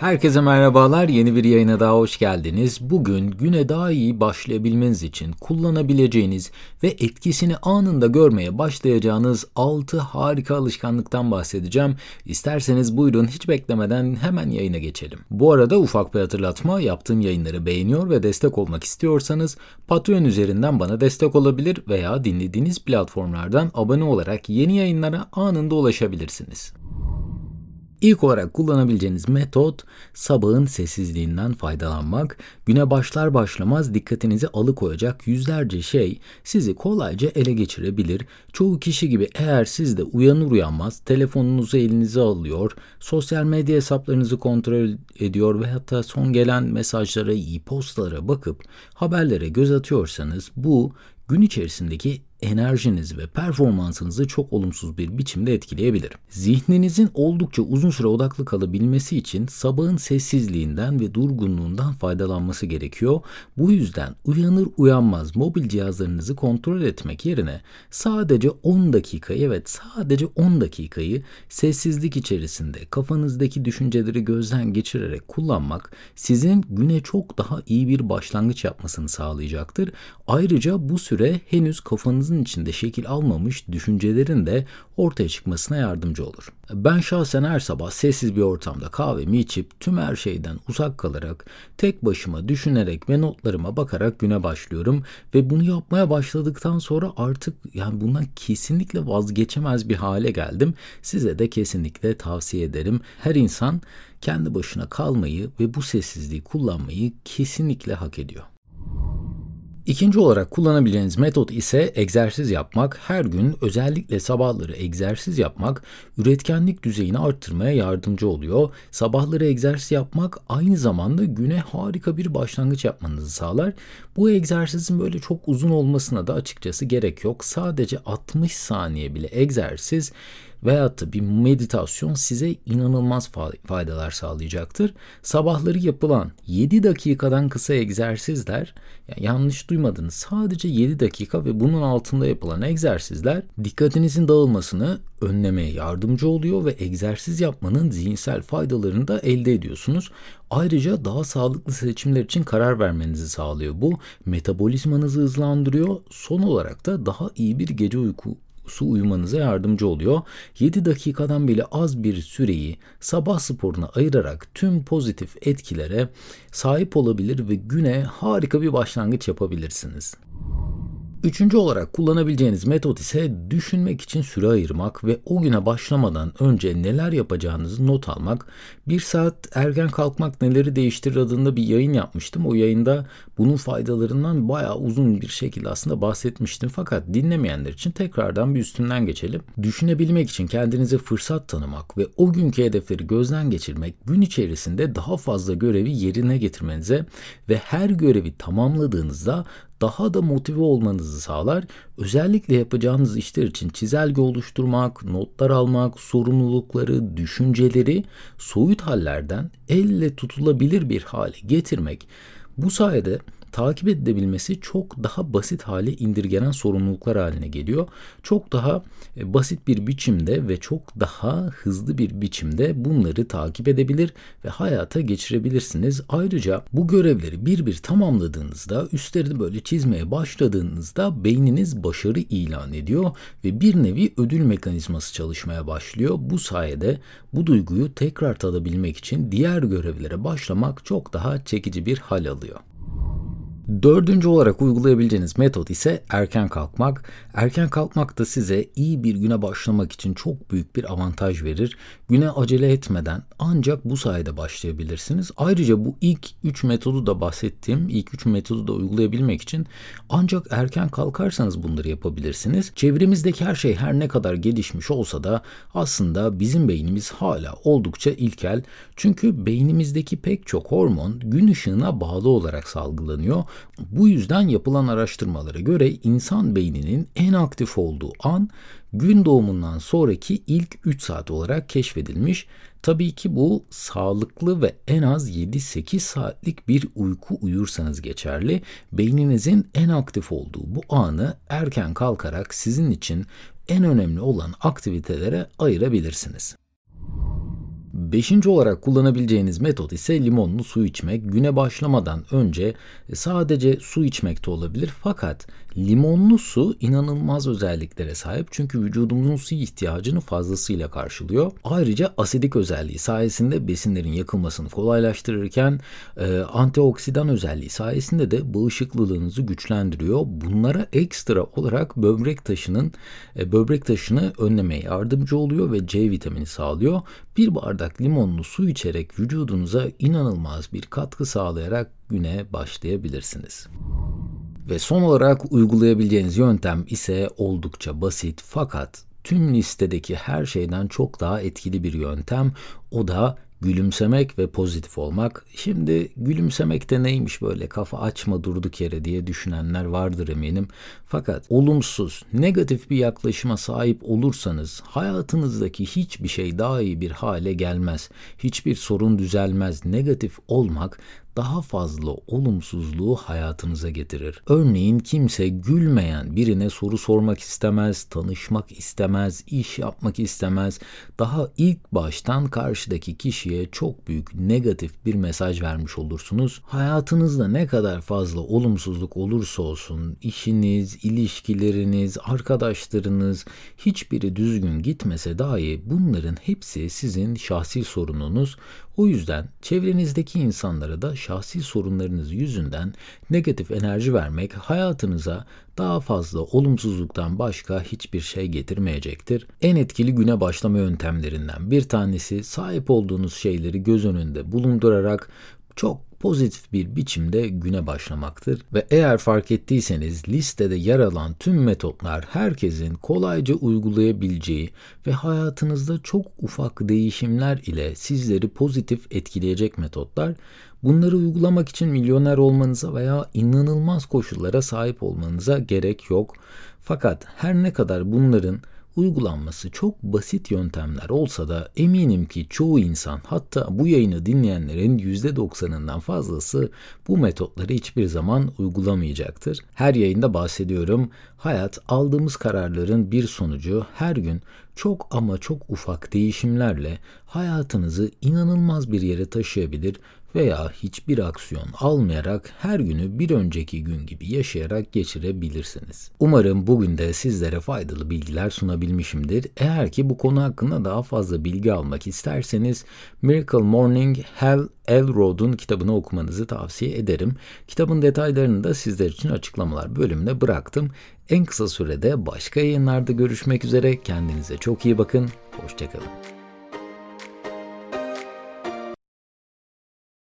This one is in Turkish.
Herkese merhabalar. Yeni bir yayına daha hoş geldiniz. Bugün güne daha iyi başlayabilmeniz için kullanabileceğiniz ve etkisini anında görmeye başlayacağınız 6 harika alışkanlıktan bahsedeceğim. İsterseniz buyurun hiç beklemeden hemen yayına geçelim. Bu arada ufak bir hatırlatma yaptığım yayınları beğeniyor ve destek olmak istiyorsanız Patreon üzerinden bana destek olabilir veya dinlediğiniz platformlardan abone olarak yeni yayınlara anında ulaşabilirsiniz. İlk olarak kullanabileceğiniz metot sabahın sessizliğinden faydalanmak. Güne başlar başlamaz dikkatinizi alıkoyacak yüzlerce şey sizi kolayca ele geçirebilir. Çoğu kişi gibi eğer siz de uyanır uyanmaz telefonunuzu elinize alıyor, sosyal medya hesaplarınızı kontrol ediyor ve hatta son gelen mesajlara, e-postalara bakıp haberlere göz atıyorsanız bu gün içerisindeki enerjinizi ve performansınızı çok olumsuz bir biçimde etkileyebilir. Zihninizin oldukça uzun süre odaklı kalabilmesi için sabahın sessizliğinden ve durgunluğundan faydalanması gerekiyor. Bu yüzden uyanır uyanmaz mobil cihazlarınızı kontrol etmek yerine sadece 10 dakikayı evet sadece 10 dakikayı sessizlik içerisinde kafanızdaki düşünceleri gözden geçirerek kullanmak sizin güne çok daha iyi bir başlangıç yapmasını sağlayacaktır. Ayrıca bu süre henüz kafanız kafanızın içinde şekil almamış düşüncelerin de ortaya çıkmasına yardımcı olur. Ben şahsen her sabah sessiz bir ortamda kahvemi içip tüm her şeyden uzak kalarak tek başıma düşünerek ve notlarıma bakarak güne başlıyorum ve bunu yapmaya başladıktan sonra artık yani bundan kesinlikle vazgeçemez bir hale geldim. Size de kesinlikle tavsiye ederim. Her insan kendi başına kalmayı ve bu sessizliği kullanmayı kesinlikle hak ediyor. İkinci olarak kullanabileceğiniz metot ise egzersiz yapmak. Her gün özellikle sabahları egzersiz yapmak üretkenlik düzeyini arttırmaya yardımcı oluyor. Sabahları egzersiz yapmak aynı zamanda güne harika bir başlangıç yapmanızı sağlar. Bu egzersizin böyle çok uzun olmasına da açıkçası gerek yok. Sadece 60 saniye bile egzersiz veyahut da bir meditasyon size inanılmaz faydalar sağlayacaktır. Sabahları yapılan 7 dakikadan kısa egzersizler, yani yanlış duymadınız sadece 7 dakika ve bunun altında yapılan egzersizler dikkatinizin dağılmasını önlemeye yardımcı oluyor ve egzersiz yapmanın zihinsel faydalarını da elde ediyorsunuz. Ayrıca daha sağlıklı seçimler için karar vermenizi sağlıyor. Bu metabolizmanızı hızlandırıyor. Son olarak da daha iyi bir gece uyku su uyumanıza yardımcı oluyor. 7 dakikadan bile az bir süreyi sabah sporuna ayırarak tüm pozitif etkilere sahip olabilir ve güne harika bir başlangıç yapabilirsiniz. Üçüncü olarak kullanabileceğiniz metot ise düşünmek için süre ayırmak ve o güne başlamadan önce neler yapacağınızı not almak. Bir saat erken kalkmak neleri değiştirir adında bir yayın yapmıştım. O yayında bunun faydalarından bayağı uzun bir şekilde aslında bahsetmiştim. Fakat dinlemeyenler için tekrardan bir üstünden geçelim. Düşünebilmek için kendinize fırsat tanımak ve o günkü hedefleri gözden geçirmek gün içerisinde daha fazla görevi yerine getirmenize ve her görevi tamamladığınızda daha da motive olmanızı sağlar. Özellikle yapacağınız işler için çizelge oluşturmak, notlar almak, sorumlulukları, düşünceleri soyut hallerden elle tutulabilir bir hale getirmek bu sayede takip edilebilmesi çok daha basit hale indirgenen sorumluluklar haline geliyor. Çok daha e, basit bir biçimde ve çok daha hızlı bir biçimde bunları takip edebilir ve hayata geçirebilirsiniz. Ayrıca bu görevleri bir bir tamamladığınızda üstlerini böyle çizmeye başladığınızda beyniniz başarı ilan ediyor ve bir nevi ödül mekanizması çalışmaya başlıyor. Bu sayede bu duyguyu tekrar tadabilmek için diğer görevlere başlamak çok daha çekici bir hal alıyor. Dördüncü olarak uygulayabileceğiniz metot ise erken kalkmak. Erken kalkmak da size iyi bir güne başlamak için çok büyük bir avantaj verir. Güne acele etmeden ancak bu sayede başlayabilirsiniz. Ayrıca bu ilk üç metodu da bahsettiğim ilk üç metodu da uygulayabilmek için ancak erken kalkarsanız bunları yapabilirsiniz. Çevremizdeki her şey her ne kadar gelişmiş olsa da aslında bizim beynimiz hala oldukça ilkel. Çünkü beynimizdeki pek çok hormon gün ışığına bağlı olarak salgılanıyor. Bu yüzden yapılan araştırmalara göre insan beyninin en aktif olduğu an gün doğumundan sonraki ilk 3 saat olarak keşfedilmiş. Tabii ki bu sağlıklı ve en az 7-8 saatlik bir uyku uyursanız geçerli. Beyninizin en aktif olduğu bu anı erken kalkarak sizin için en önemli olan aktivitelere ayırabilirsiniz. Beşinci olarak kullanabileceğiniz metot ise limonlu su içmek. Güne başlamadan önce e, sadece su içmek de olabilir. Fakat limonlu su inanılmaz özelliklere sahip. Çünkü vücudumuzun su ihtiyacını fazlasıyla karşılıyor. Ayrıca asidik özelliği sayesinde besinlerin yakılmasını kolaylaştırırken e, antioksidan özelliği sayesinde de bağışıklılığınızı güçlendiriyor. Bunlara ekstra olarak böbrek taşının e, böbrek taşını önlemeye yardımcı oluyor ve C vitamini sağlıyor. Bir bardak limonlu su içerek vücudunuza inanılmaz bir katkı sağlayarak güne başlayabilirsiniz. Ve son olarak uygulayabileceğiniz yöntem ise oldukça basit fakat tüm listedeki her şeyden çok daha etkili bir yöntem. O da gülümsemek ve pozitif olmak. Şimdi gülümsemek de neymiş böyle kafa açma durduk yere diye düşünenler vardır eminim. Fakat olumsuz, negatif bir yaklaşıma sahip olursanız hayatınızdaki hiçbir şey daha iyi bir hale gelmez. Hiçbir sorun düzelmez. Negatif olmak daha fazla olumsuzluğu hayatınıza getirir. Örneğin kimse gülmeyen birine soru sormak istemez, tanışmak istemez, iş yapmak istemez. Daha ilk baştan karşıdaki kişiye çok büyük negatif bir mesaj vermiş olursunuz. Hayatınızda ne kadar fazla olumsuzluk olursa olsun, işiniz, ilişkileriniz, arkadaşlarınız hiçbiri düzgün gitmese dahi bunların hepsi sizin şahsi sorununuz. O yüzden çevrenizdeki insanlara da şahsi sorunlarınız yüzünden negatif enerji vermek hayatınıza daha fazla olumsuzluktan başka hiçbir şey getirmeyecektir. En etkili güne başlama yöntemlerinden bir tanesi sahip olduğunuz şeyleri göz önünde bulundurarak çok pozitif bir biçimde güne başlamaktır ve eğer fark ettiyseniz listede yer alan tüm metotlar herkesin kolayca uygulayabileceği ve hayatınızda çok ufak değişimler ile sizleri pozitif etkileyecek metotlar. Bunları uygulamak için milyoner olmanıza veya inanılmaz koşullara sahip olmanıza gerek yok. Fakat her ne kadar bunların uygulanması çok basit yöntemler olsa da eminim ki çoğu insan hatta bu yayını dinleyenlerin %90'ından fazlası bu metotları hiçbir zaman uygulamayacaktır. Her yayında bahsediyorum. Hayat aldığımız kararların bir sonucu her gün çok ama çok ufak değişimlerle hayatınızı inanılmaz bir yere taşıyabilir veya hiçbir aksiyon almayarak her günü bir önceki gün gibi yaşayarak geçirebilirsiniz. Umarım bugün de sizlere faydalı bilgiler sunabilmişimdir. Eğer ki bu konu hakkında daha fazla bilgi almak isterseniz Miracle Morning Hell Elrod'un kitabını okumanızı tavsiye ederim. Kitabın detaylarını da sizler için açıklamalar bölümüne bıraktım. En kısa sürede başka yayınlarda görüşmek üzere. Kendinize çok iyi bakın. Hoşçakalın.